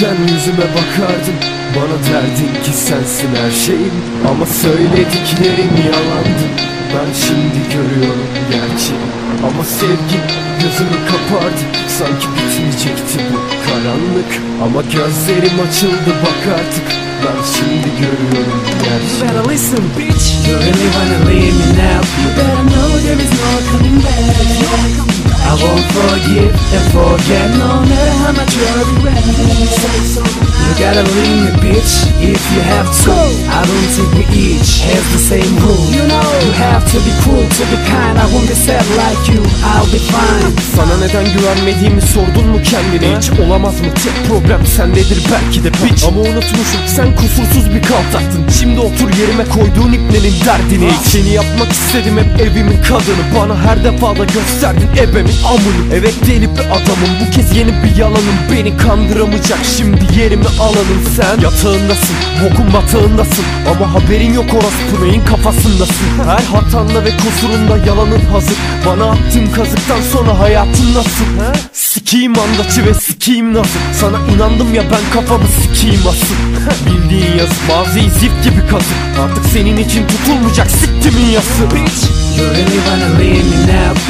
Eskiden yüzüme bakardın Bana derdin ki sensin her şeyim Ama söylediklerin yalandı. Ben şimdi görüyorum gerçeği. Ama sevgin gözümü kapardı. Sanki bitmeyecekti bu karanlık. Ama gözlerim açıldı bak artık. Ben şimdi görüyorum gerçeği. Better listen, bitch. You really wanna leave me now? You better know there is no coming back. I won't forgive and forget, You gotta leave me, bitch, if you have to. I don't think we each have the same rule. You know, you have to be cool to be kind. I won't be sad like you. I'll be fine. Sana neden güvenmediğimi sordun mu kendine? Hiç Olamaz mı? Tek problem sendedir. Belki de piç Ama unutmuşum sen kusursuz bir kaltaktın Şimdi otur yerime koyduğun ipnenin derdini hiç Seni yapmak istedim hep evimin kadını. Bana her defada gösterdin ebemin amını. Evet deli bir adamım. Bu kez yeni bir yalanım. Beni kandıramayacak. Şimdi yerimi alanın sen. Yatağındasın bokun batağındasın. Ama haberin yok orospu neyin kafasındasın. Her hatanda ve kusurunda yalanın hazır. Bana attığın kazıktan sonra hayatın nasıl? Sikiyim andaçı ve sikiyim nasıl? Sana inandım ya ben kafamı sikiyim asıl. Bildiğin yazı maziyi zift gibi kazık. Artık senin için tutulmayacak siktimin yası. Bitch You really wanna leave me now?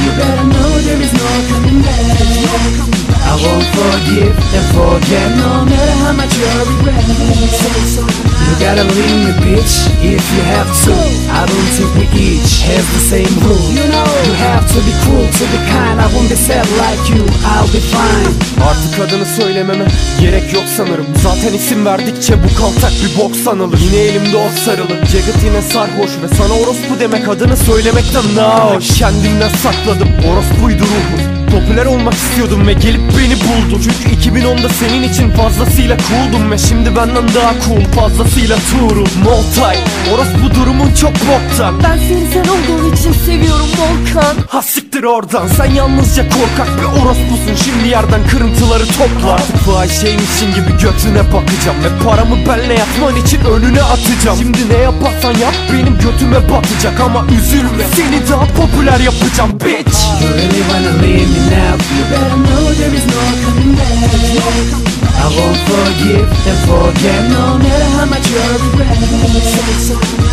You gotta leave me, bitch, if you have to. I don't think we each have the same rule. You know, you have to be cool to be kind. I won't be sad like you. I'll be fine. Artık adını söylememe gerek yok sanırım Zaten isim verdikçe bu kaltak bir bok sanılır Yine elimde o sarılı Jacket yine sarhoş ve sana orospu demek adını söylemekten daha hoş Kendimden sakladım orospuydu ruhum Popüler olmak istiyordum ve gelip beni buldu. Çünkü 2010'da senin için fazlasıyla cooldum Ve şimdi benden daha cool fazlasıyla tuğrum Moltay orospu durumun çok boktan Ben seni sen olduğun için seviyorum Volkan. Ha siktir oradan sen yalnızca korkak bir orospusun. Şimdi yerden kırıntıları topla. Artık fahişeymişsin gibi götüne bakacağım Ve paramı benle yatman için önüne atacağım. Şimdi ne yaparsan yap benim götüme batacak Ama üzülme. Seni daha popüler yapacağım bitch. You won't forgive and forget, no matter how much you're regret.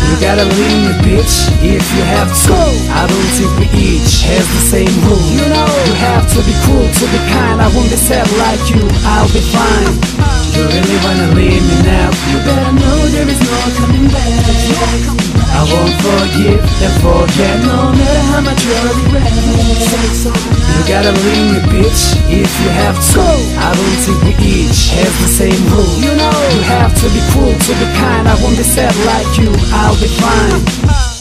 You gotta leave me, bitch, if you have to. I don't think we each have the same rule. You know, you have to be cool to be kind. I won't be sad like you. I'll be fine. You really wanna leave me now? You better know there is no coming back. I won't forgive and forget, no matter how much you regret. You gotta leave me, bitch, if you have to. I don't think we each have the same rule. You know, you have to be cool to be kind. I won't be sad like you. I'll be fine.